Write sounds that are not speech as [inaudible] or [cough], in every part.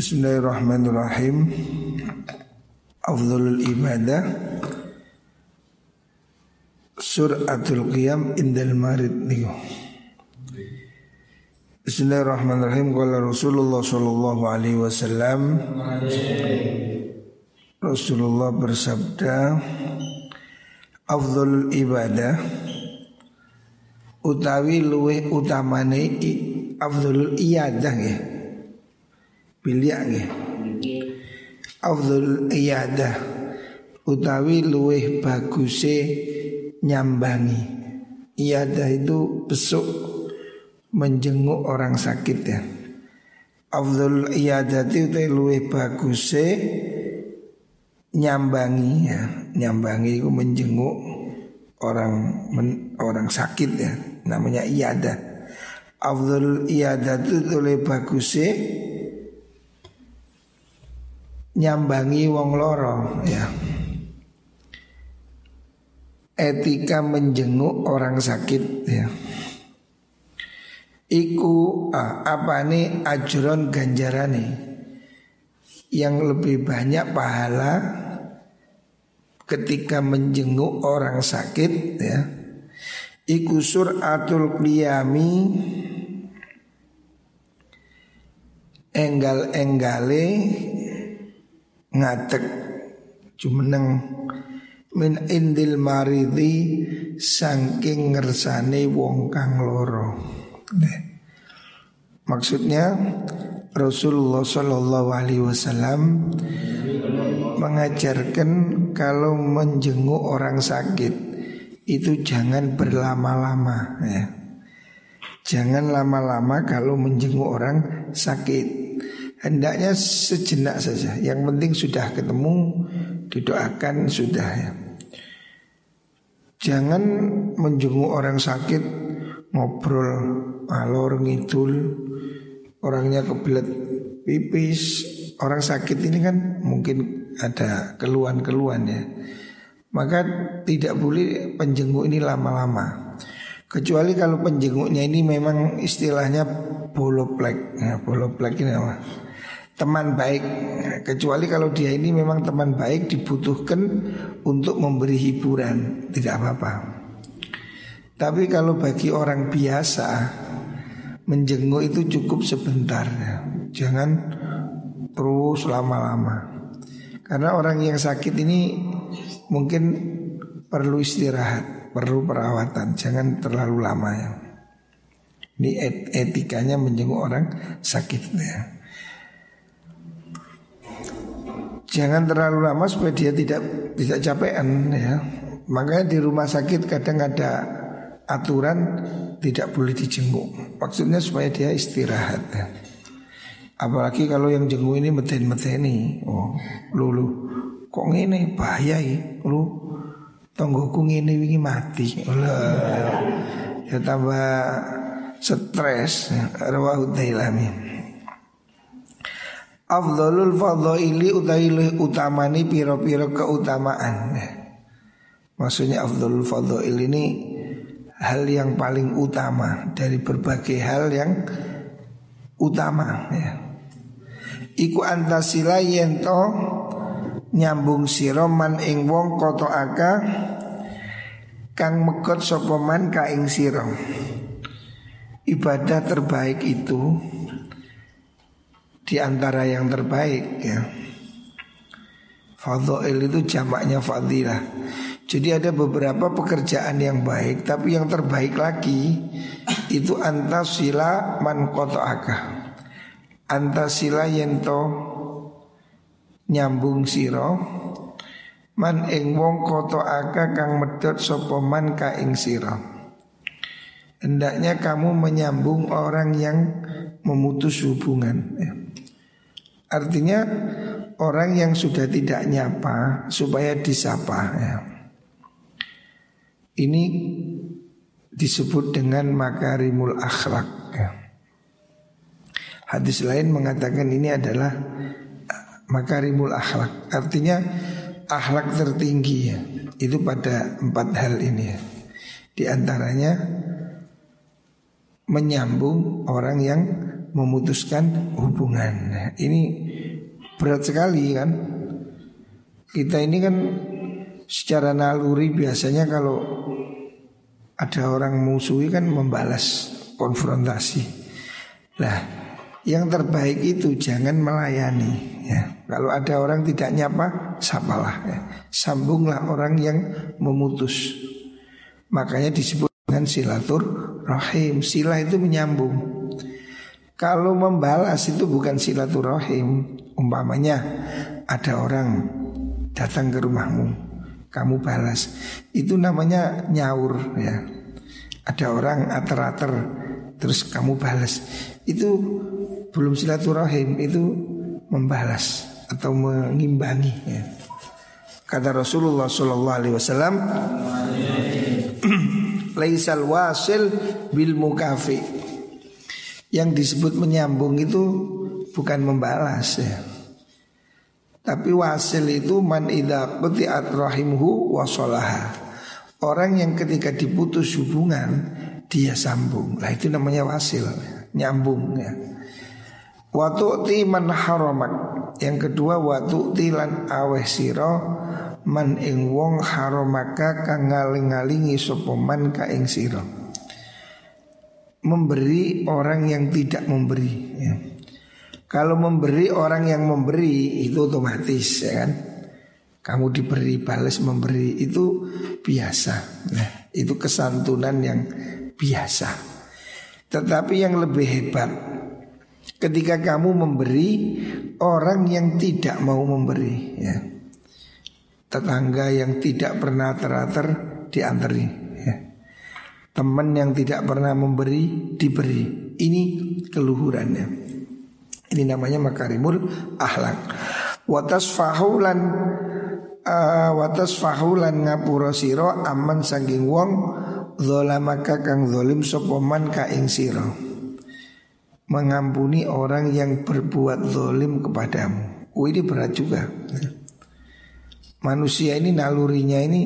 Bismillahirrahmanirrahim. Afdhulul ibadah. Suratul Qiyam Indal Marid niku. Bismillahirrahmanirrahim. Qala Rasulullah sallallahu alaihi wasallam. Rasulullah bersabda Afdhulul ibadah. Utawi luwe utamane Afdhulul iyadah ya Bilya nggih. Afdhul iyadah utawi luweh baguse nyambangi. Iyadah itu besuk menjenguk orang sakit ya. Afdhul iyadati utawi luweh baguse nyambangi ya. Nyambangi itu menjenguk orang men, orang sakit ya. Namanya iyadah. Afdhul iyadah itu luweh baguse nyambangi wong loro ya. Etika menjenguk orang sakit ya. Iku ah, apa nih ajron ganjarane yang lebih banyak pahala ketika menjenguk orang sakit ya. Iku suratul qiyami enggal-enggale ngatek jumeneng min indil maridi saking ngersane wong kang loro. Maksudnya Rasulullah Shallallahu Alaihi Wasallam mengajarkan kalau menjenguk orang sakit itu jangan berlama-lama ya. Jangan lama-lama kalau menjenguk orang sakit Hendaknya sejenak saja. Yang penting sudah ketemu Didoakan sudah ya. Jangan menjenguk orang sakit Ngobrol alor ngidul. Orangnya kebelet pipis. Orang sakit ini kan mungkin ada keluhan-keluhan ya. Maka tidak boleh penjenguk ini lama-lama. Kecuali kalau penjenguknya ini memang istilahnya boloplek. Ya, Boloplek ini apa? Teman baik. Kecuali kalau dia ini memang teman baik dibutuhkan untuk memberi hiburan. Tidak apa-apa. Tapi kalau bagi orang biasa menjenguk itu cukup sebentar ya. jangan terus lama-lama. Karena orang yang sakit ini mungkin perlu istirahat perlu perawatan. Jangan terlalu lama ya. Ini etikanya menjenguk orang sakit ya. Jangan terlalu lama supaya dia tidak tidak capean ya. Makanya di rumah sakit kadang ada aturan tidak boleh dijenguk. Maksudnya supaya dia istirahat ya. Apalagi kalau yang jenguk ini meten-meteni. Oh, lulu kok ngene bahaya ya. Lu tonggoku ngene wingi mati. Olah. Ya tambah stres. Rawahu Dailami. Afdhalul fadhaili utawi utamani piro-piro keutamaan. Maksudnya afdhalul fadhail ini hal yang paling utama dari berbagai hal yang utama ya. Iku antasila yento nyambung siroman ing wong koto aka kang mekot sopoman ka ing siro. Ibadah terbaik itu di antara yang terbaik ya. Fadhail itu jamaknya fadilah. Jadi ada beberapa pekerjaan yang baik tapi yang terbaik lagi itu antasila man qata'aka. Antasila yento nyambung siro man ing wong qata'aka kang medot sapa man ka ing siro. Hendaknya kamu menyambung orang yang memutus hubungan ya. Artinya orang yang sudah tidak nyapa supaya disapa ya. Ini disebut dengan makarimul akhlak ya. Hadis lain mengatakan ini adalah makarimul akhlak Artinya akhlak tertinggi ya Itu pada empat hal ini ya Di antaranya Menyambung orang yang memutuskan hubungan. Nah, ini berat sekali kan. Kita ini kan secara naluri biasanya kalau ada orang musuhi kan membalas konfrontasi. Nah, yang terbaik itu jangan melayani ya. Kalau ada orang tidak nyapa, sapalah ya. Sambunglah orang yang memutus. Makanya disebut dengan silatur rahim. Sila itu menyambung. Kalau membalas itu bukan silaturahim. Umpamanya ada orang datang ke rumahmu, kamu balas. Itu namanya nyaur ya. Ada orang ater-ater terus kamu balas. Itu belum silaturahim, itu membalas atau mengimbangi ya. Kata Rasulullah Shallallahu Alaihi Wasallam, [clears throat] "Laisal wasil bil mukafi." Yang disebut menyambung itu bukan membalas ya. Tapi wasil itu man idza quti'at rahimhu wasolaha. Orang yang ketika diputus hubungan dia sambung. Lah itu namanya wasil, nyambung ya. Watu'ti man haramak. Yang kedua watu'ti lan aweh siro man ing wong haramaka kang ngaling-ngalingi sapa man ka ing sira memberi orang yang tidak memberi ya. Kalau memberi orang yang memberi itu otomatis ya kan Kamu diberi balas memberi itu biasa nah, Itu kesantunan yang biasa Tetapi yang lebih hebat Ketika kamu memberi orang yang tidak mau memberi ya. Tetangga yang tidak pernah teratur diantri Teman yang tidak pernah memberi diberi. Ini keluhurannya. Ini namanya makarimul ahlak. Watas fahulan uh, watas fahulan ngapura siro aman sanging wong zolamaka kang zolim sopoman ka ing siro. Mengampuni orang yang berbuat zolim kepadamu. Oh ini berat juga. Manusia ini nalurinya ini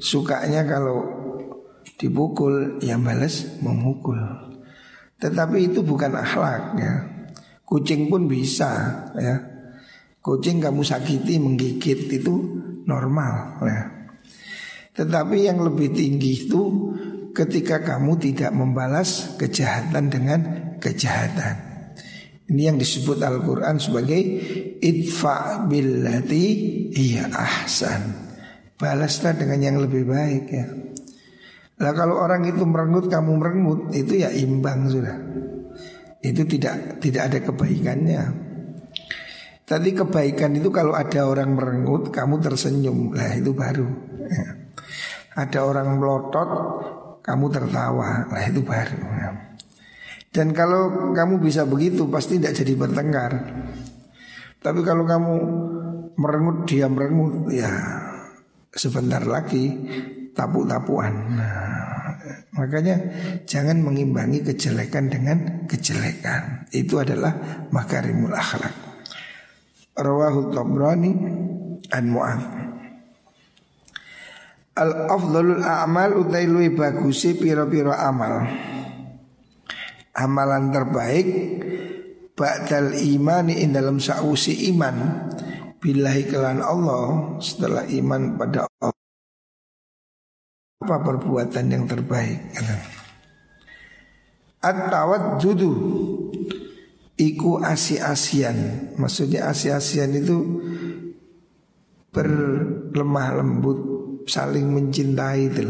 sukanya kalau dipukul yang balas memukul. Tetapi itu bukan akhlak ya. Kucing pun bisa ya. Kucing kamu sakiti menggigit itu normal ya. Tetapi yang lebih tinggi itu ketika kamu tidak membalas kejahatan dengan kejahatan. Ini yang disebut Al-Quran sebagai idfa billati iya ahsan. Balaslah dengan yang lebih baik ya. Nah kalau orang itu merengut kamu merengut itu ya imbang sudah. Itu tidak tidak ada kebaikannya. Tadi kebaikan itu kalau ada orang merengut kamu tersenyum lah itu baru. Ya. Ada orang melotot kamu tertawa lah itu baru. Ya. Dan kalau kamu bisa begitu pasti tidak jadi bertengkar. Tapi kalau kamu merengut dia merengut ya sebentar lagi tapu-tapuan. Nah, makanya jangan mengimbangi kejelekan dengan kejelekan. Itu adalah makarimul akhlak. Rawahu Tabrani an Mu'ad. Al afdalul a'mal utai lui bagusi piro-piro amal. Amalan terbaik ba'dal imani in dalam sausi iman billahi kelan Allah setelah iman pada Allah apa perbuatan yang terbaik? At-tawad judu Iku asi-asian. Maksudnya asi-asian itu Berlemah lembut Saling mencintai itu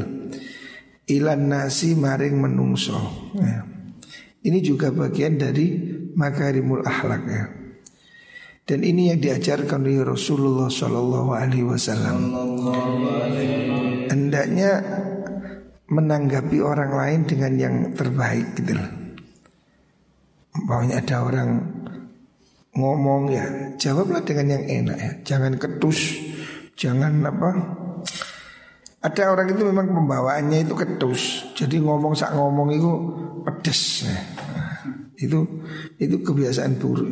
Ilan nasi maring menungso. Ya. Ini juga bagian dari Makarimul akhlak ya. Dan ini yang diajarkan oleh Rasulullah Shallallahu Alaihi Wasallam. Hendaknya menanggapi orang lain dengan yang terbaik gitu loh. Pokoknya ada orang ngomong ya jawablah dengan yang enak ya. Jangan ketus, jangan apa. Ada orang itu memang pembawaannya itu ketus. Jadi ngomong sak ngomong itu pedes. Ya. Itu itu kebiasaan buruk.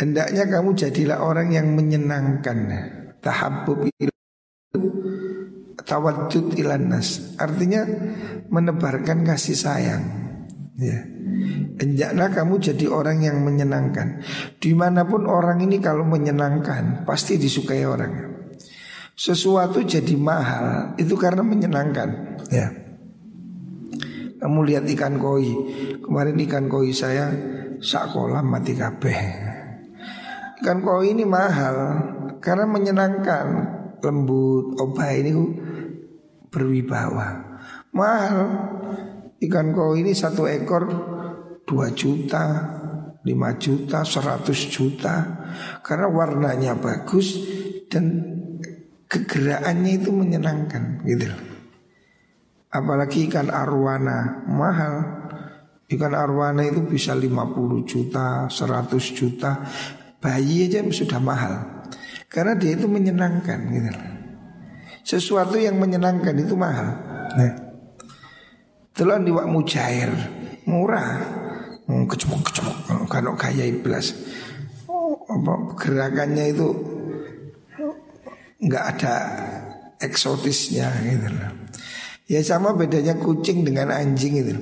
Hendaknya kamu jadilah orang yang menyenangkan Tahabbub Tawadud ilan nas. Artinya menebarkan kasih sayang. Ya. Hendaklah kamu jadi orang yang menyenangkan. Di mana pun orang ini kalau menyenangkan Pasti disukai orang. Sesuatu jadi mahal Itu karena menyenangkan. Ya. Kamu lihat ikan koi. Kemarin ikan koi saya Sakolah mati kabeh. Ikan koi ini mahal Karena menyenangkan. Lembut, obah ini berwibawa. Mahal. Ikan koi ini satu ekor 2 juta, 5 juta, 100 juta. Karena warnanya bagus dan kegerakannya itu menyenangkan gitu Apalagi ikan arwana mahal. Ikan arwana itu bisa 50 juta, 100 juta. Bayi aja sudah mahal. Karena dia itu menyenangkan gitu Sesuatu yang menyenangkan itu mahal. Nah Telan diwak mujair Murah. Hmm, kecemuk kecemuk. Kalau kaya iblis oh, gerakannya itu nggak ada eksotisnya gitu loh. Ya sama bedanya kucing dengan anjing itu.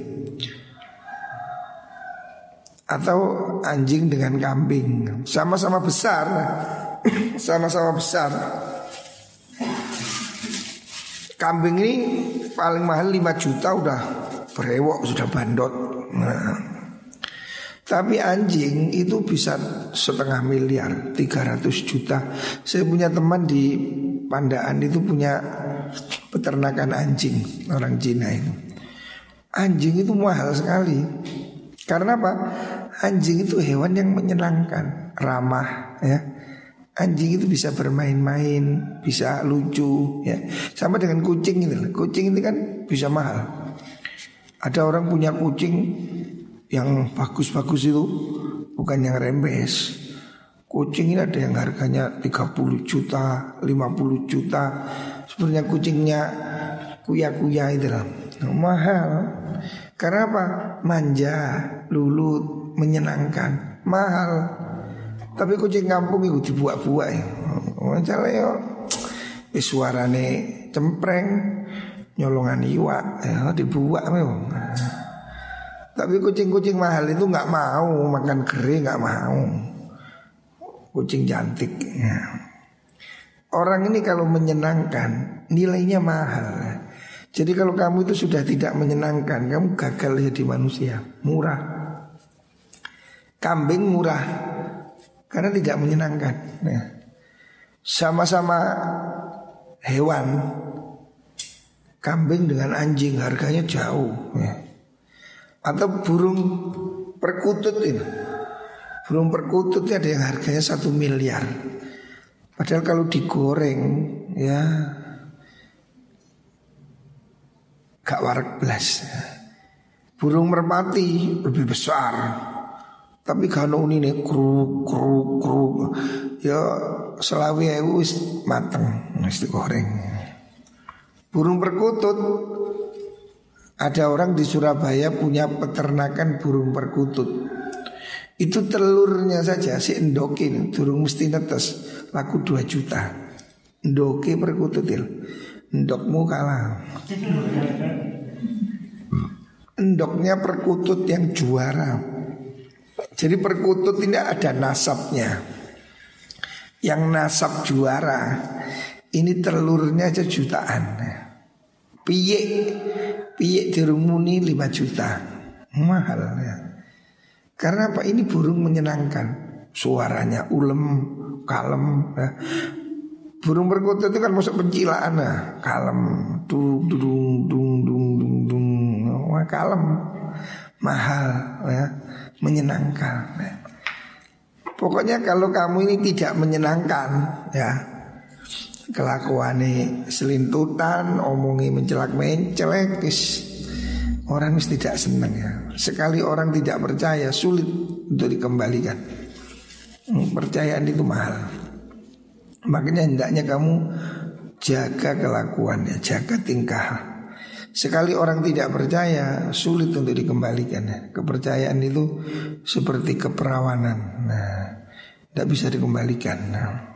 Atau anjing dengan kambing. Sama-sama besar. [coughs] Sama-sama besar Kambing ini paling mahal 5 juta udah berewok, sudah bandot. Nah, tapi anjing itu bisa setengah miliar 300 juta. Saya punya teman di Pandaan itu punya peternakan anjing Orang Cina itu. Anjing itu mahal sekali. Karena apa? Anjing itu hewan yang menyenangkan Ramah ya Anjing itu bisa bermain-main Bisa lucu ya Sama dengan kucing itu Kucing itu kan bisa mahal Ada orang punya kucing yang bagus-bagus itu bukan yang rembes. Kucing ini ada yang harganya 30 juta, 50 juta. Sebenarnya kucingnya kuya-kuya itu lah. Mahal. Karena apa? Manja, lulut, menyenangkan, mahal. Tapi kucing kampung itu dibuat-buat ya. Macam ya suarane cempreng, nyolongan iwak, ya dibuat memang. Tapi kucing-kucing mahal itu nggak mau makan kering nggak mau. Kucing cantik. Ya. Orang ini kalau menyenangkan nilainya mahal. Jadi kalau kamu itu sudah tidak menyenangkan, kamu gagal jadi manusia. Murah. Kambing murah karena tidak menyenangkan. Ya. Sama-sama hewan. Kambing dengan anjing harganya jauh. Ya atau burung perkutut ini. Burung perkutut ada yang harganya satu miliar. Padahal kalau digoreng ya gak warak belas. Burung merpati lebih besar. Tapi kalau ini nih kruk kruk kruk ya selawi wis mateng mesti goreng. Burung perkutut ada orang di Surabaya punya peternakan burung perkutut. Itu telurnya saja si endokin burung mesti netes laku 2 juta. Endoke perkutut il. Endokmu kalah. Endoknya perkutut yang juara. Jadi perkutut ini ada nasabnya. Yang nasab juara ini telurnya aja jutaan. Piye Piye dirumuni 5 juta Mahal ya Karena apa ini burung menyenangkan Suaranya ulem Kalem ya. Burung perkutut itu kan masuk pencilaan nah. Kalem Dung dung dung dung dung dung kalem Mahal ya Menyenangkan ya. Pokoknya kalau kamu ini tidak menyenangkan ya kelakuane selintutan, omongi mencelak mencelek, orang mesti tidak senang ya. Sekali orang tidak percaya sulit untuk dikembalikan. Hmm, percayaan itu mahal. Makanya hendaknya kamu jaga kelakuannya, jaga tingkah. Sekali orang tidak percaya sulit untuk dikembalikan. Ya. Kepercayaan itu seperti keperawanan. Nah, tidak bisa dikembalikan. Nah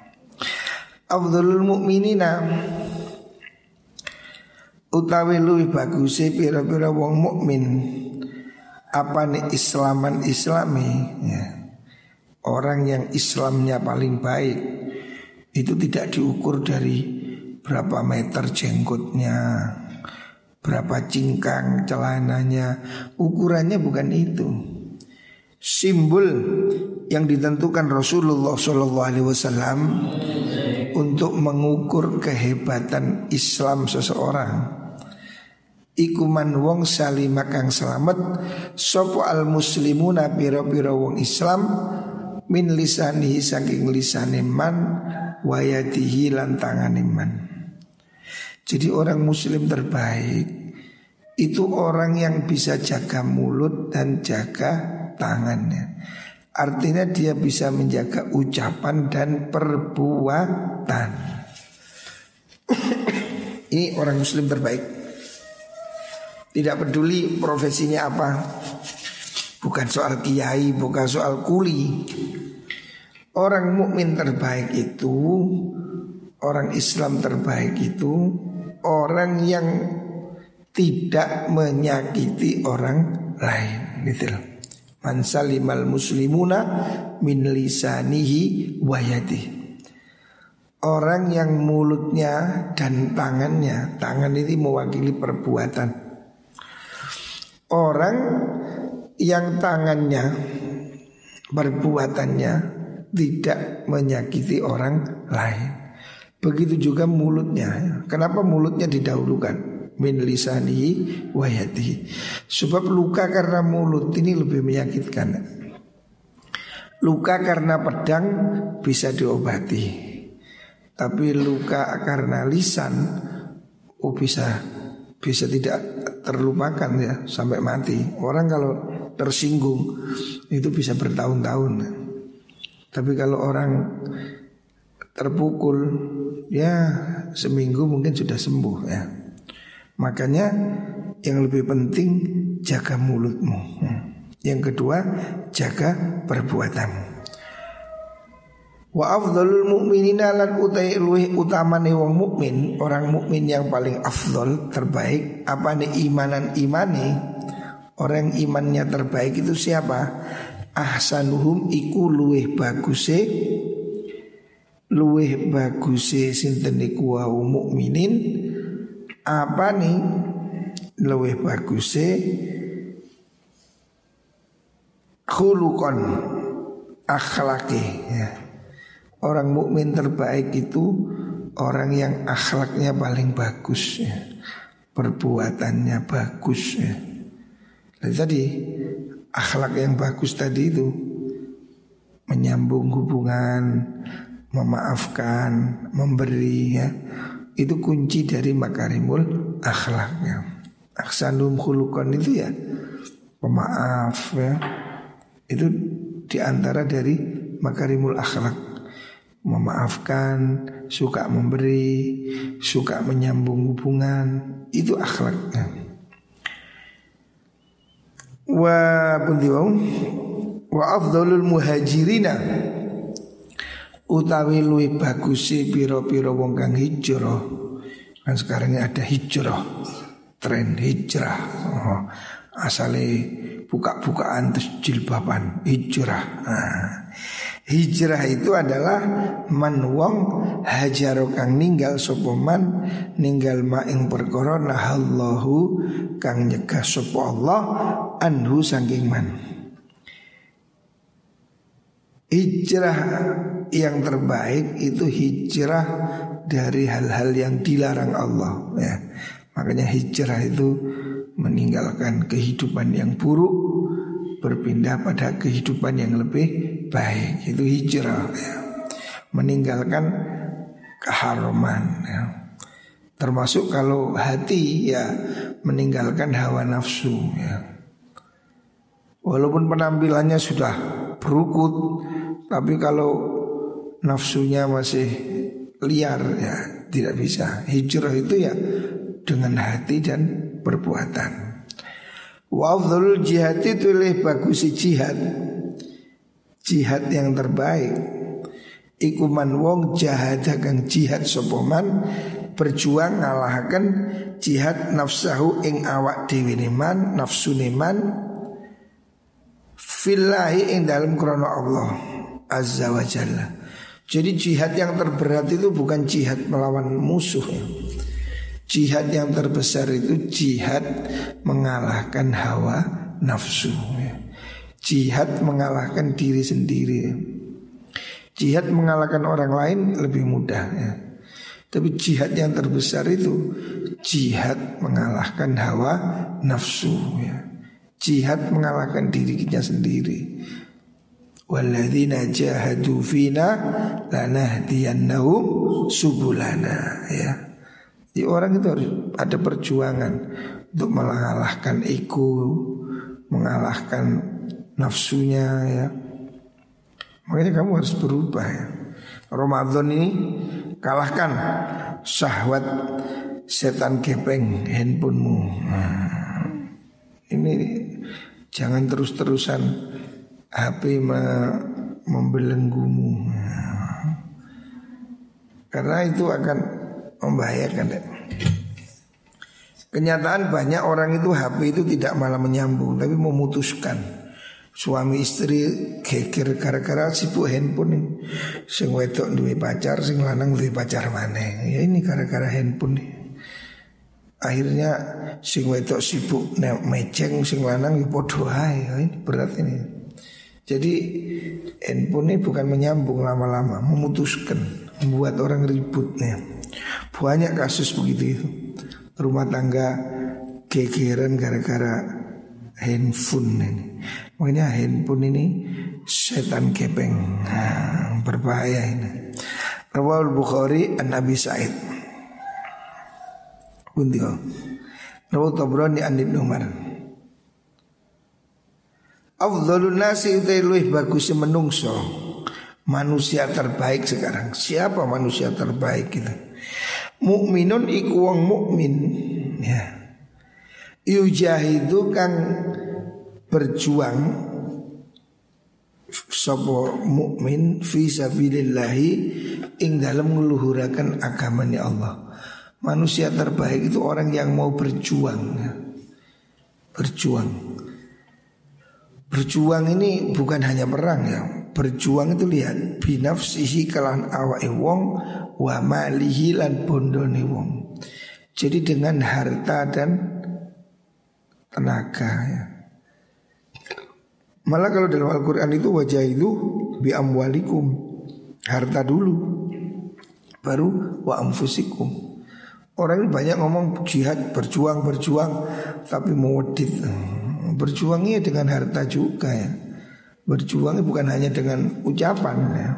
afdhalul mukminina utawi luwih baguse pira-pira wong mukmin apa nih Islaman Islami ya. Orang yang Islamnya paling baik Itu tidak diukur dari Berapa meter jenggotnya Berapa cingkang celananya? Ukurannya bukan itu. Simbol yang ditentukan Rasulullah SAW Untuk mengukur kehebatan Islam seseorang. Ikuman wong salima kang selamat Sopo al muslimuna piro-piro wong Islam Min lisanihi saking lisane man Wayatihi lantangan man Jadi orang muslim terbaik Itu orang yang bisa jaga mulut dan jaga tangannya. Artinya dia bisa menjaga ucapan dan perbuatan. [coughs] Ini orang muslim terbaik. Tidak peduli profesinya apa. Bukan soal kiai, bukan soal kuli. Orang mukmin terbaik itu Orang Islam terbaik itu Orang yang tidak menyakiti orang lain. Gitu Man salimal muslimuna min lisanihi wayati Orang yang mulutnya dan tangannya Tangan ini mewakili perbuatan. Orang yang tangannya perbuatannya tidak menyakiti orang lain. Begitu juga mulutnya. Kenapa mulutnya didahulukan? Min lisanihi wayatihi. Sebab luka karena mulut ini lebih menyakitkan. Luka karena pedang bisa diobati. Tapi luka karena lisan oh bisa bisa tidak terlupakan ya sampai mati. Orang kalau tersinggung itu bisa bertahun-tahun. Tapi kalau orang terpukul ya seminggu mungkin sudah sembuh ya. Makanya yang lebih penting jaga mulutmu. Yang kedua jaga perbuatanmu. Wa afdalul mu'minina lan utai utamane wong mukmin, orang mukmin yang paling afdol terbaik apa nih imanan imani? Orang imannya terbaik itu siapa? Ahsanuhum iku luwih baguse luwih baguse sinten niku wau mukminin apa nih luwih baguse khulukon akhlaki ya. Orang mukmin terbaik itu orang yang akhlaknya paling bagus ya. Perbuatannya bagus ya. Dan tadi akhlak yang bagus tadi itu menyambung hubungan, memaafkan, memberi ya. Itu kunci dari makarimul akhlaknya. Aksanum khulukon itu ya pemaaf ya. Itu di antara dari makarimul akhlak memaafkan, suka memberi, suka menyambung hubungan, itu akhlaknya. Wa pundiwau wa afdalul muhajirina utawi luwi bagusi piro-piro wong kang hijrah. Kan sekarang ini ada hijrah, tren hijrah. Oh, asale buka-bukaan terus jilbaban hijrah. Nah. Hijrah itu adalah man wong hajar kang ninggal sapa man ninggal ma ing perkara nahallahu kang nyegah sapa Allah anhu saking man. Hijrah yang terbaik itu hijrah dari hal-hal yang dilarang Allah ya. Makanya hijrah itu meninggalkan kehidupan yang buruk berpindah pada kehidupan yang lebih baik itu hijrah ya. meninggalkan keharuman ya. termasuk kalau hati ya meninggalkan hawa nafsu ya walaupun penampilannya sudah berukut tapi kalau nafsunya masih liar ya tidak bisa. Hijrah itu ya dengan hati dan perbuatan. Wa jihad itu lebih bagus jihad. Jihad yang terbaik. Ikuman wong jahad kang jihad sopoman berjuang ngalahkan jihad nafsahu ing awak dewi neman nafsu neman Fillahi ing dalam krono Allah Azza wa Jalla Jadi jihad yang terberat itu bukan jihad melawan musuh. Jihad yang terbesar itu jihad mengalahkan hawa nafsu. Jihad mengalahkan diri sendiri. Jihad mengalahkan orang lain lebih mudah ya. Tapi jihad yang terbesar itu Jihad mengalahkan hawa nafsu ya. Jihad mengalahkan diri kita sendiri. Walladzina jahadu fina lanahdiyannahum subulana ya. Jadi orang itu harus ada perjuangan untuk mengalahkan ego, mengalahkan nafsunya ya. Makanya kamu harus berubah ya. Ramadan ini kalahkan syahwat setan kepeng handphonemu. Nah, ini jangan terus-terusan HP me membelenggumu. Karena itu akan membahayakan. Kenyataan banyak orang itu HP itu tidak malah menyambung tapi memutuskan. Suami istri geger gara-gara sibuk handphone nih. Sing wedok duwe pacar, sing lanang duwe pacar mana? Ya ini gara-gara handphone nih. Akhirnya sing wedok sibuk nek meceng sing lanang ya. Ya, ini berat ini. Jadi handphone ini bukan menyambung lama-lama, memutuskan, membuat orang ribut nih. Banyak kasus begitu itu. Rumah tangga gegeran gara-gara handphone ini. Makanya handphone ini setan kepeng. Nah, berbahaya ini. Rawal Bukhari an Nabi Said. Bundio. Rawal Tabrani an Ibn Umar. Afdhalun nasi utai luih bagus menungso Manusia terbaik sekarang Siapa manusia terbaik itu Mukminun iku wong mukmin ya. Yujahidu kang berjuang sapa mukmin fi sabilillahi ing dalam ngeluhurakan agamanya Allah. Manusia terbaik itu orang yang mau berjuang. Berjuang. Berjuang ini bukan hanya perang ya. Berjuang itu lihat binafsihi kalan awake wong wa malihi lan bondone wong. Jadi dengan harta dan tenaga ya. Malah kalau dalam Al-Quran itu wajah itu bi amwalikum harta dulu baru wa amfusikum. Orang ini banyak ngomong jihad berjuang berjuang tapi modit. Berjuangnya dengan harta juga ya. Berjuangnya bukan hanya dengan ucapan ya.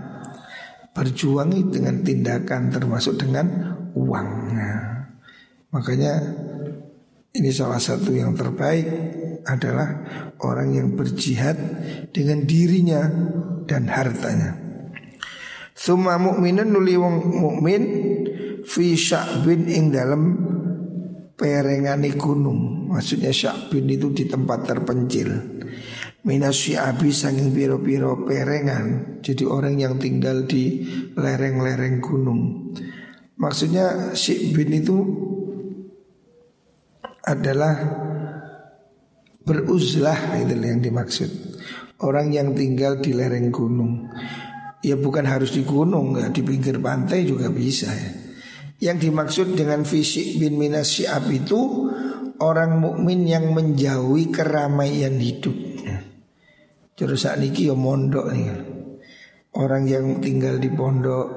Berjuangnya dengan tindakan termasuk dengan uang. Nah, makanya ini salah satu yang terbaik adalah orang yang berjihad dengan dirinya dan hartanya. Suma mukminun nuli wong mukmin fi sya'bin ing dalam perengane gunung. Maksudnya sya'bin itu di tempat terpencil. Minas syi'abi sanging piro-piro perengan. Jadi orang yang tinggal di lereng-lereng gunung. Maksudnya syi'bin itu adalah beruzlah itu yang dimaksud. Orang yang tinggal di lereng gunung. Ya bukan harus di gunung, ya, di pinggir pantai juga bisa ya. Yang dimaksud dengan fisik bin minas syiab itu orang mukmin yang menjauhi keramaian hidup. Terus saat ini ya mondok nih. Orang yang tinggal di pondok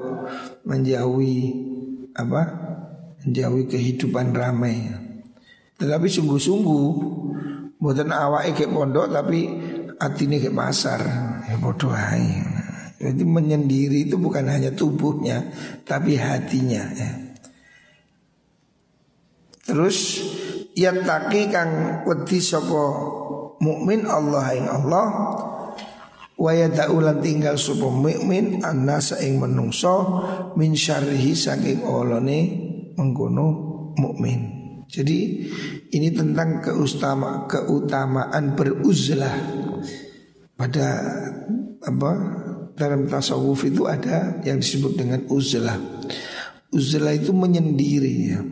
menjauhi apa? Menjauhi kehidupan ramai. Tetapi sungguh-sungguh Buatan awak ke pondok tapi ini ke pasar Ya bodoh Jadi menyendiri itu bukan hanya tubuhnya Tapi hatinya ya. Terus Ya taki kang wedi sopo mukmin Allah ing Allah Waya daulan tinggal sopo mukmin anasa ing menungso min syarrihi saking olone mengkono mukmin. Jadi ini tentang keutama, keutamaan beruzlah pada apa dalam tasawuf itu ada yang disebut dengan uzlah. Uzlah itu menyendiri ya.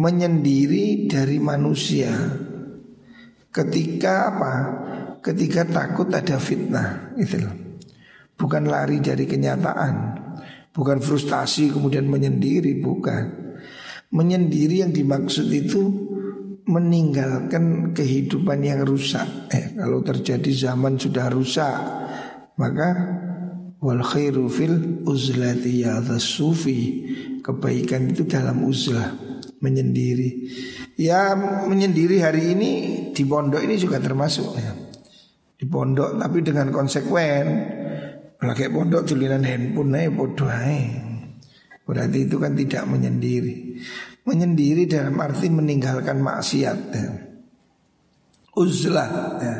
Menyendiri dari manusia. Ketika apa? ketika takut ada fitnah itu. Bukan lari dari kenyataan, bukan frustasi kemudian menyendiri, bukan. Menyendiri yang dimaksud itu meninggalkan kehidupan yang rusak. Eh, kalau terjadi zaman sudah rusak, maka wal khairu fil uzlati ya sufi. Kebaikan itu dalam uzlah, menyendiri. Ya menyendiri hari ini di pondok ini juga termasuk ya. Di pondok tapi dengan konsekuen. Lagi pondok tulisan handphone aja bodoh Berarti itu kan tidak menyendiri. Menyendiri dalam arti meninggalkan maksiat. Ya. Uzlah ya.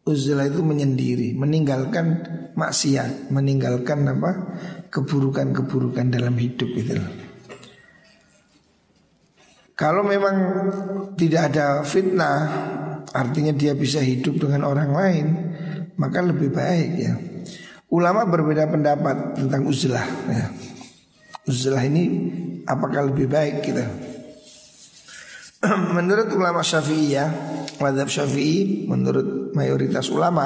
Uzlah itu menyendiri, meninggalkan maksiat, meninggalkan apa? keburukan-keburukan dalam hidup itu. Kalau memang tidak ada fitnah, artinya dia bisa hidup dengan orang lain, maka lebih baik ya. Ulama berbeda pendapat tentang uzlah ya. Uzlah ini apakah lebih baik kita? [clears throat] menurut ulama Syafi'i ya, madhab Syafi'i menurut mayoritas ulama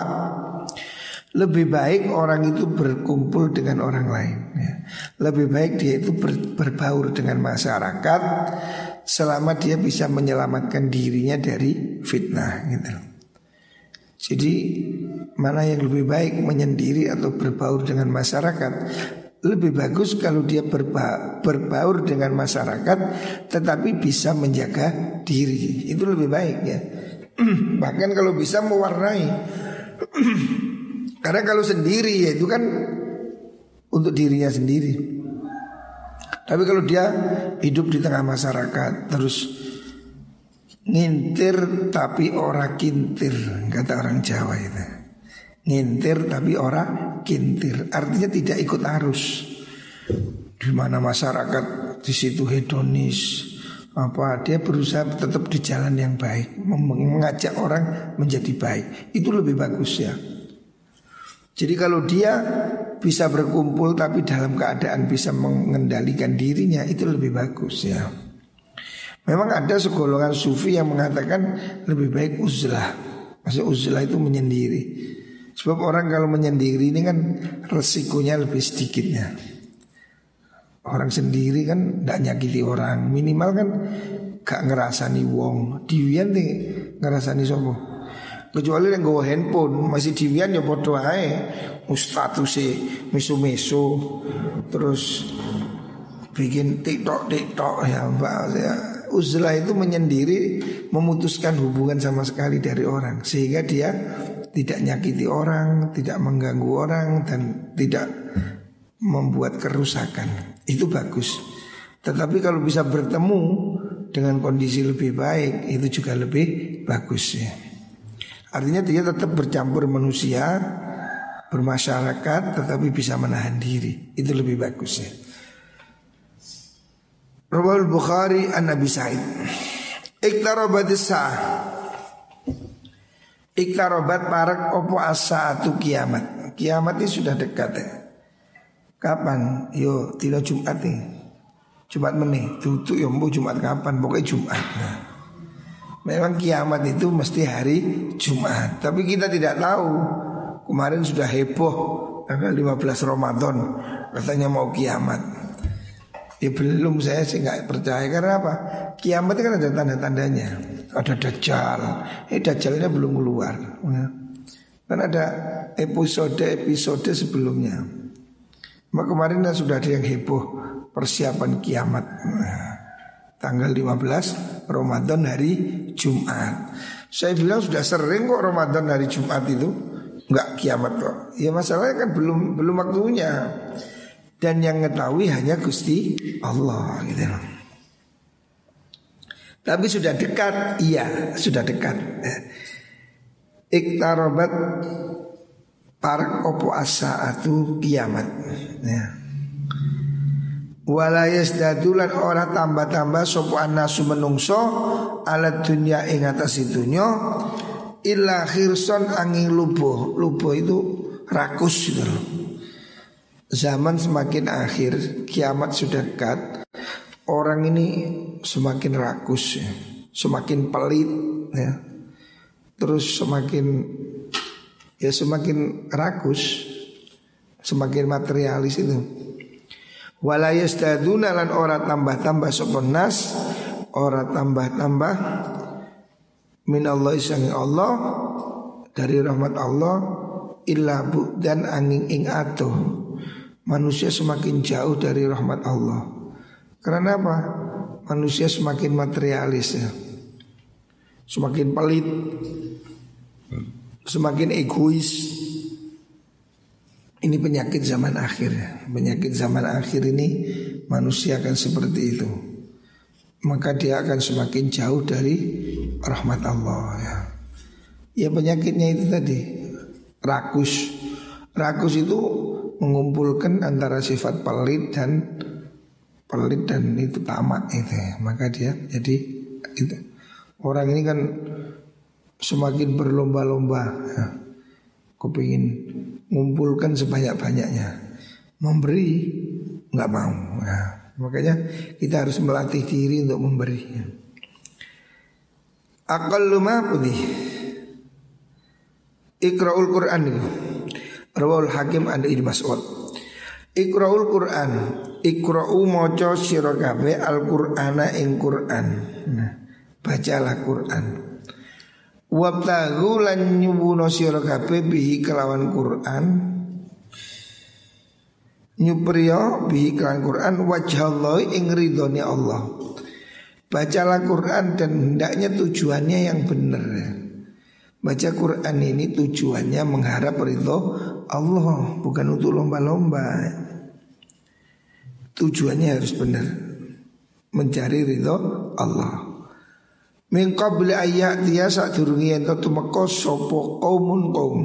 lebih baik orang itu berkumpul dengan orang lain. Ya. Lebih baik dia itu ber, berbaur dengan masyarakat selama dia bisa menyelamatkan dirinya dari fitnah gitu. Jadi mana yang lebih baik menyendiri atau berbaur dengan masyarakat? Lebih bagus kalau dia berba berbaur dengan masyarakat tetapi bisa menjaga diri. Itu lebih baik ya. [clears throat] Bahkan kalau bisa mewarnai. [clears throat] Karena kalau sendiri ya itu kan untuk dirinya sendiri tapi kalau dia hidup di tengah masyarakat terus ngintir tapi orang kintir kata orang Jawa itu. Ngintir tapi orang kintir. Artinya tidak ikut arus. Di mana masyarakat di situ hedonis. Apa dia berusaha tetap di jalan yang baik. Mengajak orang menjadi baik. Itu lebih bagus ya jadi kalau dia bisa berkumpul tapi dalam keadaan bisa mengendalikan dirinya itu lebih bagus ya. Memang ada segolongan sufi yang mengatakan lebih baik uzlah. Maksudnya uzlah itu menyendiri. Sebab orang kalau menyendiri ini kan resikonya lebih sedikitnya. Orang sendiri kan tidak nyakiti orang Minimal kan gak ngerasani wong Diwian nih ngerasani sobo Kecuali yang gue handphone masih diwian ya bodoh aja. si misu-misu terus bikin TikTok TikTok ya Mbak ya. Uzlah itu menyendiri memutuskan hubungan sama sekali dari orang sehingga dia tidak nyakiti orang, tidak mengganggu orang dan tidak membuat kerusakan. Itu bagus. Tetapi kalau bisa bertemu dengan kondisi lebih baik itu juga lebih bagus ya. Artinya dia tetap bercampur manusia Bermasyarakat tetapi bisa menahan diri. Itu lebih bagus ya. Rawal Bukhari an Nabi Sa'id. Iktarabatis sa'ah Iktarabat parak opo asa-atu kiamat. Kiamat ini sudah dekat ya. Kapan? Yo tidak Jumat nih. Jumat meneh. Tutup ya Jumat kapan? Pokoknya Jumat. Nah. Memang kiamat itu mesti hari Jumat. Tapi kita tidak tahu. Kemarin sudah heboh Tanggal 15 Ramadan. Katanya mau kiamat. Ya belum saya sih nggak percaya. Karena apa? Kiamat kan ada tanda-tandanya. Ada Dajjal. Eh Dajjalnya belum keluar. Ya. Kan ada episode-episode sebelumnya. Kemarin sudah ada yang heboh Persiapan kiamat. nah, Tanggal 15 Ramadan hari Jumat. Saya bilang sudah sering kok Ramadan hari Jumat itu. Enggak kiamat kok. Ya masalahnya kan belum belum waktunya. Dan yang mengetahui hanya Gusti Allah gitu Tapi sudah dekat. Iya sudah dekat. Iktarobat Parak opo asa atu kiamat. Ya. Walayas dadulan ora tambah-tambah sopo anasu menungso alat dunia ing atas dunya illa khirson angin lubo lubo itu rakus gitu Zaman semakin akhir kiamat sudah dekat orang ini semakin rakus ya. semakin pelit ya terus semakin ya semakin rakus, semakin materialis itu. Walayas daduna lan ora tambah-tambah soponas, ora tambah-tambah min Allah isangi Allah dari rahmat Allah illa dan angin ing atuh. Manusia semakin jauh dari rahmat Allah. Karena apa? Manusia semakin materialis ya. Semakin pelit. Semakin egois ini penyakit zaman akhir ya. Penyakit zaman akhir ini manusia akan seperti itu. Maka dia akan semakin jauh dari rahmat Allah ya. Ya penyakitnya itu tadi rakus. Rakus itu mengumpulkan antara sifat pelit dan pelit dan itu tamak itu ya. Maka dia jadi itu. Orang ini kan semakin berlomba-lomba ya. Kepingin ngumpulkan sebanyak-banyaknya. Memberi nggak mau. Nah, makanya kita harus melatih diri untuk memberi. Akal lumah putih. Ikraul Quran itu. Rawal Hakim an Ibnu Mas'ud. Ikraul Quran. Ikra'u maca sira al-Qur'ana ing Qur'an. Nah, bacalah Qur'an. Wabtagu lan nyubuno sira kabeh bihi kelawan Quran. Nyupriyo bihi kelawan Quran Allah ing ridhone Allah. Bacalah Quran dan hendaknya tujuannya yang benar. Baca Quran ini tujuannya mengharap ridho Allah Bukan untuk lomba-lomba. Tujuannya harus benar Mencari ridho Allah Min qabli ayat dia saat durungi ento tumeka sapa kaumun kaum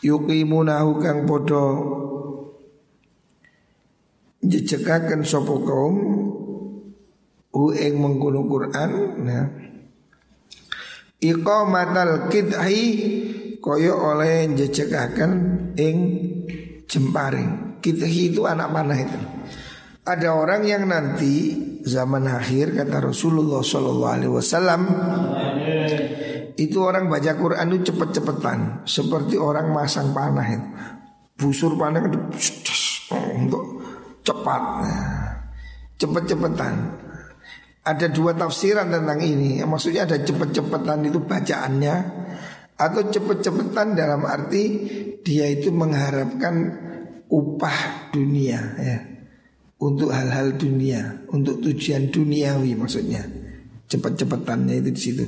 yuqimunahu kang padha jejekaken sapa kaum u ing mengkono Quran nah iqamatal kidhi kaya oleh jejekaken ing jemparing. Kidhi itu anak panah itu. Ada orang yang nanti zaman akhir kata Rasulullah Shallallahu Alaihi Wasallam itu orang baca Quran itu cepet-cepetan seperti orang masang panah itu. Busur panah itu untuk cepat. Cepet-cepetan. Ada dua tafsiran tentang ini maksudnya ada cepet-cepetan itu bacaannya atau cepet-cepetan dalam arti dia itu mengharapkan upah dunia ya untuk hal-hal dunia, untuk tujuan duniawi maksudnya. Cepat-cepatannya itu di situ.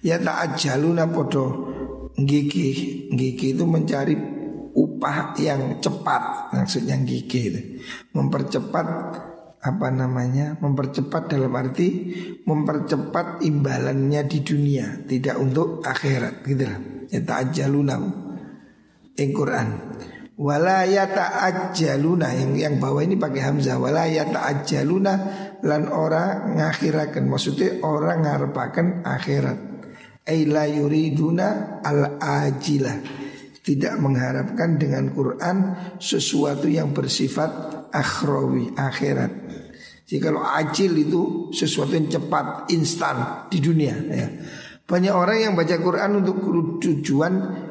Ya tak ajaluna podo gigi, gigi itu mencari upah yang cepat, maksudnya gigi itu. Mempercepat apa namanya? Mempercepat dalam arti mempercepat imbalannya di dunia, tidak untuk akhirat gitu lah. Ya tak ajaluna. Ing Quran. Wala yata'ajjaluna. Yang yang bawah ini pakai hamzah. Wala yata'ajjaluna. Lan ora ngakhiraken maksudnya orang ngarepaken akhirat. Ay la yuriduna al ajilah tidak mengharapkan dengan Quran sesuatu yang bersifat akhrawi akhirat. Jadi kalau ajil itu sesuatu yang cepat instan di dunia ya. banyak orang yang baca Quran untuk tujuan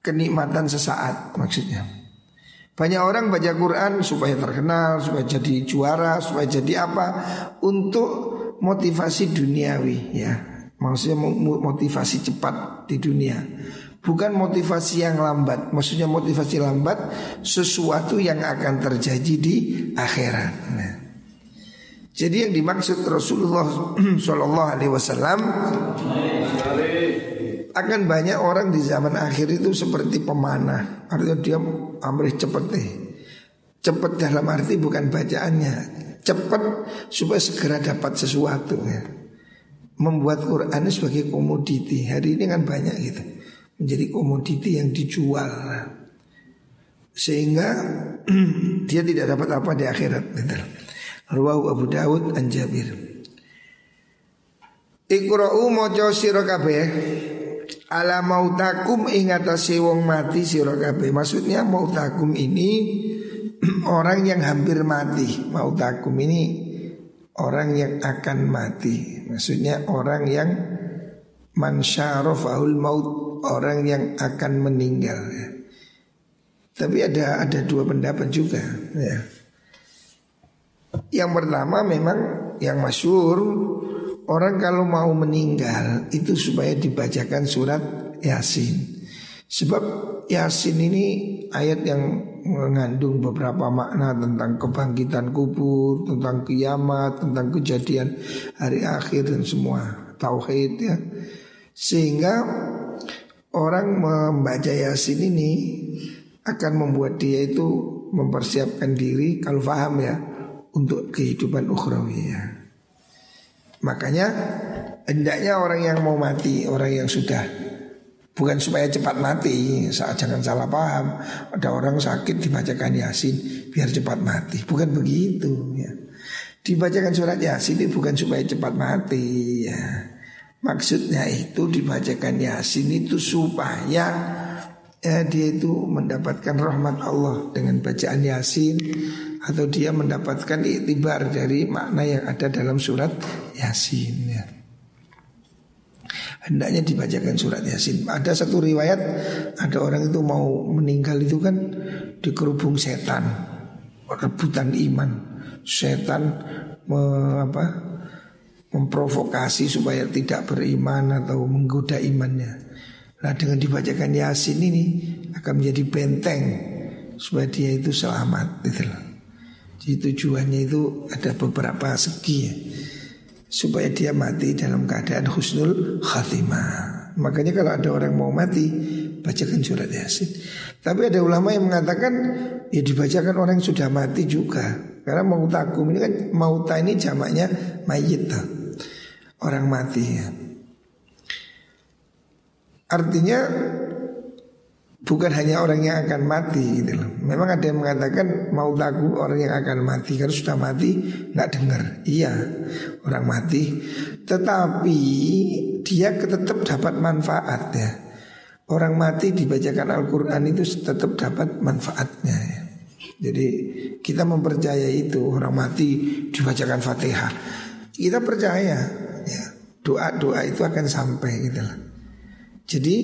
kenikmatan sesaat maksudnya. Banyak orang baca Quran supaya terkenal, supaya jadi juara, supaya jadi apa untuk motivasi duniawi ya. Maksudnya motivasi cepat di dunia. Bukan motivasi yang lambat, maksudnya motivasi lambat sesuatu yang akan terjadi di akhirat. Nah. Jadi yang dimaksud Rasulullah [clears throat] Shallallahu Alaihi Wasallam akan banyak orang di zaman akhir itu seperti pemanah. Artinya dia amrih cepet deh Cepet dalam arti bukan bacaannya. Cepet supaya segera dapat sesuatu ya. Membuat Quran sebagai komoditi. Hari ini kan banyak gitu. Menjadi komoditi yang dijual. Sehingga [clears throat] dia tidak dapat apa di akhirat gitu. Ruwahu Abu Dawud Anjabir Iqra'u mojo sira Ala mautakum ingatasi wong mati sira kabeh. Maksudnya mautakum ini [clears throat] orang yang hampir mati. Mautakum ini orang yang akan mati. Maksudnya orang yang man syarafahul maut orang yang akan meninggal. Tapi ada ada dua pendapat juga ya. Yang pertama memang yang masyur Orang kalau mau meninggal itu supaya dibacakan surat Yasin Sebab Yasin ini ayat yang mengandung beberapa makna tentang kebangkitan kubur, tentang kiamat, tentang kejadian hari akhir dan semua tauhid ya. Sehingga orang membaca Yasin ini akan membuat dia itu mempersiapkan diri kalau paham ya untuk kehidupan ukhrawi ya. Makanya hendaknya orang yang mau mati, orang yang sudah bukan supaya cepat mati, saat jangan salah paham. Ada orang sakit dibacakan Yasin biar cepat mati, bukan begitu ya. Dibacakan surat Yasin itu bukan supaya cepat mati ya. Maksudnya itu dibacakan Yasin itu supaya ya, dia itu mendapatkan rahmat Allah dengan bacaan Yasin atau dia mendapatkan itibar dari makna yang ada dalam surat Yasin ya. Hendaknya dibacakan surat Yasin. Ada satu riwayat ada orang itu mau meninggal itu kan dikerubung setan, rebutan iman. Setan me, apa, memprovokasi supaya tidak beriman atau menggoda imannya. Nah dengan dibacakan Yasin ini akan menjadi benteng supaya dia itu selamat loh. Jadi tujuannya itu ada beberapa segi ya. Supaya dia mati dalam keadaan husnul khatimah. Makanya kalau ada orang mau mati Bacakan surat yasin. Tapi ada ulama yang mengatakan Ya dibacakan orang yang sudah mati juga. Karena mau takum ini kan Mauta ini jamaknya mayit Orang mati ya. Artinya bukan hanya orang yang akan mati gitu loh. Memang ada yang mengatakan mau lagu orang yang akan mati karena sudah mati nggak dengar. Iya orang mati, tetapi dia tetap dapat manfaat ya. Orang mati dibacakan Al-Quran itu tetap dapat manfaatnya ya. Jadi kita mempercayai itu orang mati dibacakan Fatihah. Kita percaya ya doa-doa itu akan sampai gitu loh. Jadi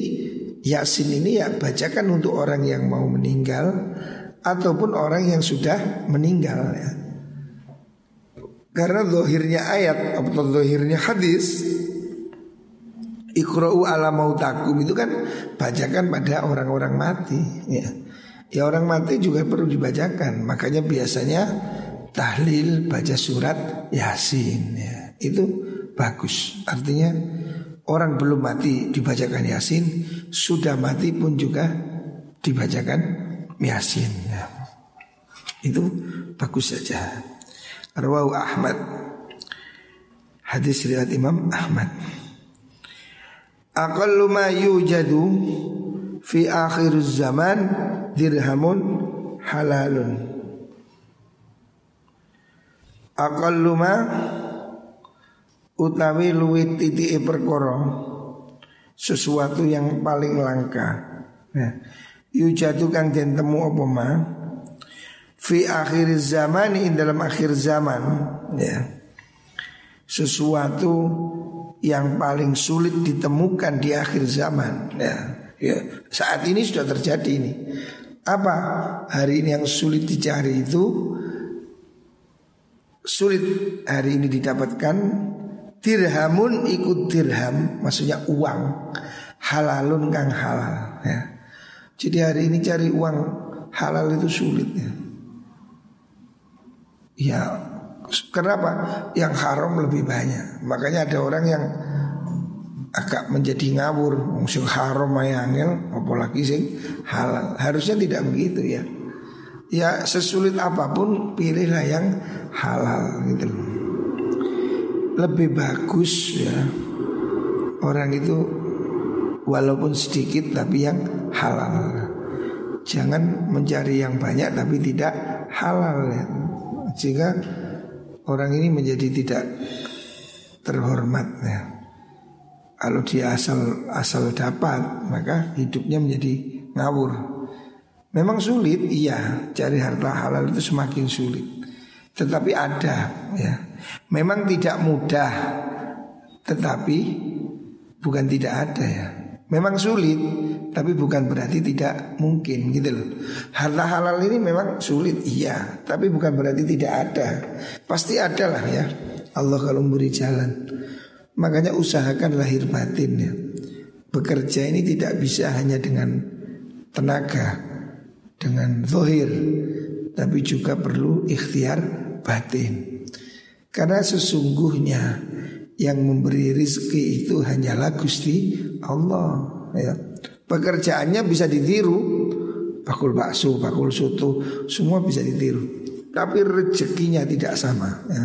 Yasin ini ya bacakan untuk orang yang mau meninggal ataupun orang yang sudah meninggal ya. Karena zohirnya ayat atau zohirnya hadis Iqra'u ala mautakum itu kan bacakan pada orang-orang mati ya. Ya orang mati juga perlu dibacakan Makanya biasanya tahlil baca surat Yasin ya. Itu bagus Artinya Orang belum mati dibacakan Yasin Sudah mati pun juga dibacakan Yasin ya. Itu bagus saja. Rawahu Ahmad. Hadis riwayat Imam Ahmad. Aqallu ma yujadu Fi akhir zaman Dirhamun halalun. Aqallu ma utawi luwih titike perkara sesuatu yang paling langka. Nah, yujadu kang den temu apa ma fi akhir zaman in dalam akhir zaman ya. Sesuatu yang paling sulit ditemukan di akhir zaman ya. ya saat ini sudah terjadi ini. Apa hari ini yang sulit dicari itu sulit hari ini didapatkan dirhamun ikut dirham maksudnya uang halalun kang halal ya. Jadi hari ini cari uang halal itu sulit ya. Ya kenapa? Yang haram lebih banyak. Makanya ada orang yang agak menjadi ngawur, musim haram mayangil, apalagi sih halal. Harusnya tidak begitu ya. Ya sesulit apa pun pilihlah yang halal gitu loh lebih bagus ya orang itu walaupun sedikit tapi yang halal. Jangan mencari yang banyak tapi tidak halal ya. Sehingga orang ini menjadi tidak terhormat ya. Kalau dia asal asal dapat maka hidupnya menjadi ngawur. Memang sulit, iya, cari harta halal itu semakin sulit. Tetapi ada ya. Memang tidak mudah Tetapi bukan tidak ada ya Memang sulit, tapi bukan berarti tidak mungkin gitu loh. Harta halal ini memang sulit, iya, tapi bukan berarti tidak ada. Pasti ada lah ya. Allah kalau memberi jalan. Makanya usahakan lahir batin ya. Bekerja ini tidak bisa hanya dengan tenaga, dengan zohir, tapi juga perlu ikhtiar batin. Karena sesungguhnya yang memberi rizki itu hanyalah Gusti Allah ya. Pekerjaannya bisa ditiru Bakul bakso, bakul soto Semua bisa ditiru Tapi rezekinya tidak sama ya.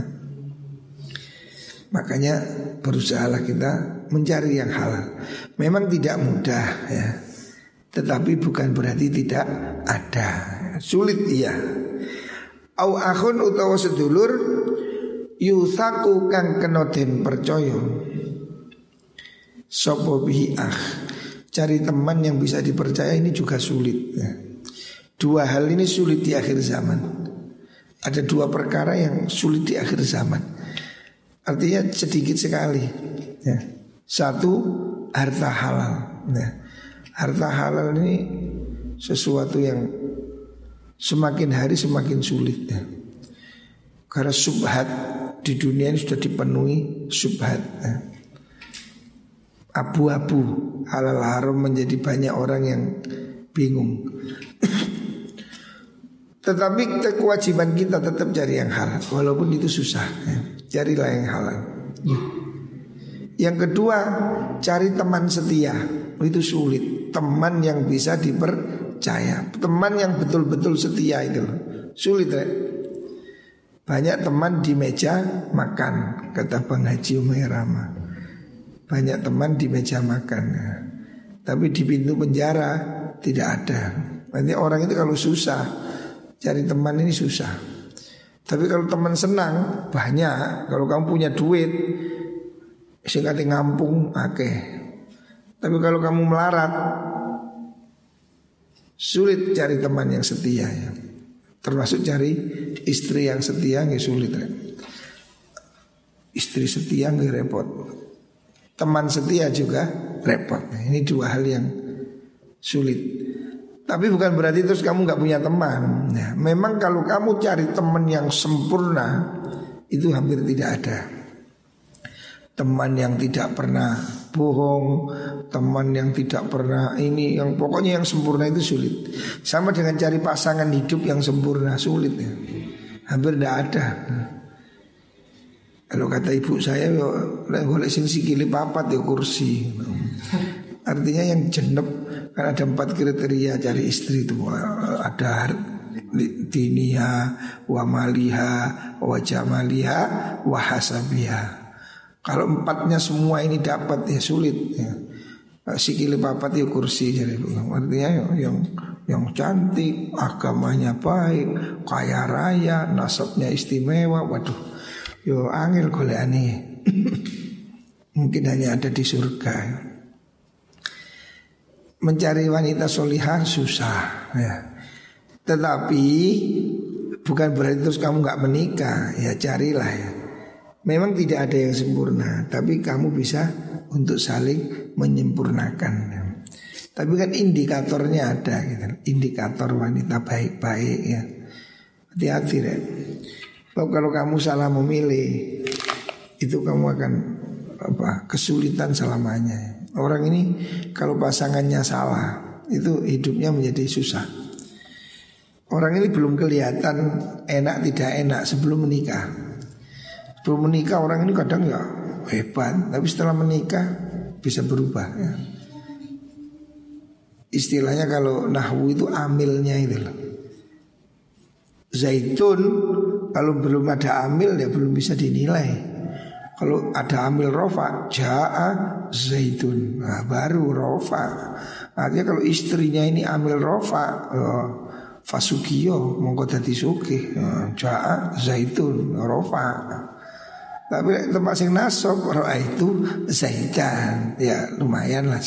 Makanya berusahalah kita mencari yang halal Memang tidak mudah ya Tetapi bukan berarti tidak ada Sulit iya Au akhun utawa sedulur yusaku kang kena den percaya sapa bihi ah cari teman yang bisa dipercaya ini juga sulit ya. dua hal ini sulit di akhir zaman ada dua perkara yang sulit di akhir zaman artinya sedikit sekali ya. satu harta halal ya. harta halal ini sesuatu yang semakin hari semakin sulit ya. karena subhat di dunia ini sudah dipenuhi subhat ya. Abu-abu halal haram menjadi banyak orang yang bingung [coughs] Tetapi kewajiban kita tetap cari yang halal Walaupun itu susah ya. Carilah yang halal Yang kedua Cari teman setia Itu sulit Teman yang bisa dipercaya Teman yang betul-betul setia itu Sulit ya banyak teman di meja makan Kata Bang Haji Umairama Banyak teman di meja makan. Tapi di pintu penjara Tidak ada. Nanti orang itu kalau susah Cari teman ini susah. Tapi kalau teman senang Banyak. Kalau kamu punya duit Singkati ngampung Oke okay. Tapi kalau kamu melarat Sulit cari teman yang setia ya. Termasuk cari istri yang setia nggak sulit ya. Istri setia nggak repot. Teman setia juga repot. Ini dua hal yang sulit. Tapi bukan berarti terus kamu nggak punya teman. Ya, Memang kalau kamu cari teman yang sempurna Itu hampir tidak ada. Teman yang tidak pernah bohong, teman yang tidak pernah ini, yang pokoknya yang sempurna itu sulit. Sama dengan cari pasangan hidup yang sempurna sulit ya. Hampir tidak ada. Kalau kata ibu saya, lek golek sing sikile papat ya kursi. Artinya yang jenep kan ada empat kriteria cari istri itu ada diniha, wa maliha, wa jamaliha, wa hasabiha. Kalau empatnya semua ini dapat ya sulit ya. Sikili papat ya kursi jadi artinya yang yang cantik, agamanya baik, kaya raya, nasabnya istimewa. Waduh, yo angel aneh. [coughs] Mungkin hanya ada di surga. Mencari wanita solihah susah ya. Tetapi bukan berarti terus kamu nggak menikah, ya carilah ya. Memang tidak ada yang sempurna, tapi kamu bisa untuk saling menyempurnakan. Tapi kan indikatornya ada gitu. Indikator wanita baik-baik ya. Hati-hati deh. Kalau kamu salah memilih, itu kamu akan apa kesulitan selamanya. Orang ini kalau pasangannya salah, itu hidupnya menjadi susah. Orang ini belum kelihatan enak tidak enak sebelum menikah. Belum menikah orang ini kadang ya hebat, tapi setelah menikah bisa berubah ya. Istilahnya kalau nahwu itu amilnya itu loh. Zaitun kalau belum ada amil ya belum bisa dinilai. Kalau ada amil rofa, jaa zaitun, nah, baru rofa. Artinya kalau istrinya ini amil rofa, oh, fasukiyo mongko dadi sugih, oh, jaa zaitun, rofa. Tapi tempat sing nasab roa itu zaitan ya lumayan lah.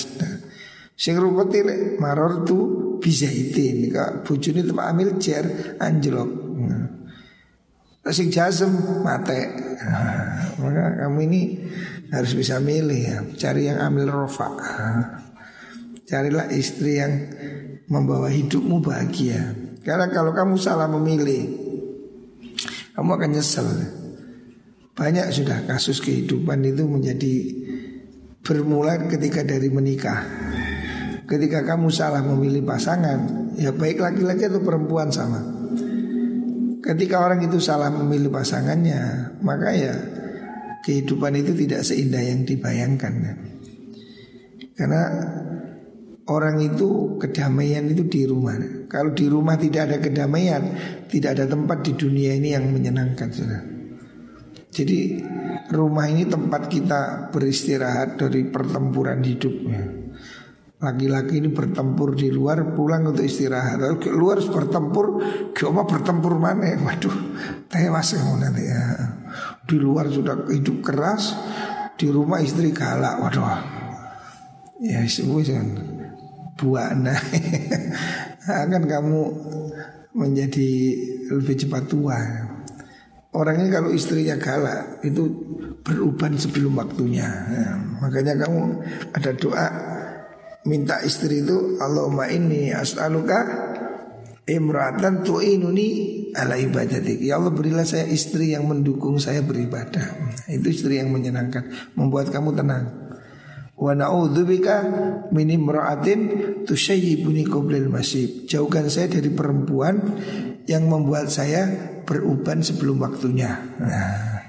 Sing rupeti lek maror tu bizaitin kak bujuni tempat amil cer anjlok. Nah, sing jazem mate. [laughs] Maka kamu ini harus bisa milih ya, cari yang amil rofa. [laughs] Carilah istri yang membawa hidupmu bahagia. Karena kalau kamu salah memilih, kamu akan nyesel. Banyak sudah kasus kehidupan itu menjadi bermula ketika dari menikah. Ketika kamu salah memilih pasangan, ya baik laki-laki atau perempuan sama. Ketika orang itu salah memilih pasangannya, maka ya kehidupan itu tidak seindah yang dibayangkan. Karena orang itu kedamaian itu di rumah. Kalau di rumah tidak ada kedamaian, tidak ada tempat di dunia ini yang menyenangkan. Saudara. Jadi rumah ini tempat kita beristirahat dari pertempuran hidupnya. Laki-laki ini bertempur di luar pulang untuk istirahat. Lalu ke luar bertempur, cuma bertempur mana? Waduh, tewas kamu nanti ya. Di luar sudah hidup keras, di rumah istri galak. Waduh, ya semua kan buana [laughs] akan kamu menjadi lebih cepat tua. Orang ini kalau istrinya galak itu beruban sebelum waktunya. Ya, makanya kamu ada doa minta istri itu Allahumma inni as'aluka imratan tu'inuni ala ibadatik. Ya Allah berilah saya istri yang mendukung saya beribadah. Itu istri yang menyenangkan, membuat kamu tenang. Wa na'udzubika min imra'atin tusyayyibuni qoblal masib. Jauhkan saya dari perempuan yang membuat saya beruban sebelum waktunya. Nah,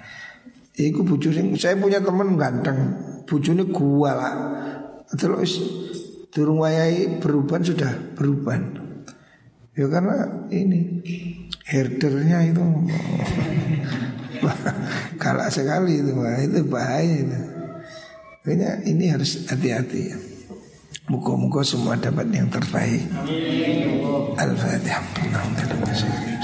iku bujune saya punya teman ganteng, bujune gua lah. Terus turun wayai beruban sudah beruban. Ya karena ini herdernya itu [laughs] galak sekali itu, itu bahaya itu. Ini harus hati-hati ya. Muka-muka semua dapat yang terbaik. Al-Fatihah.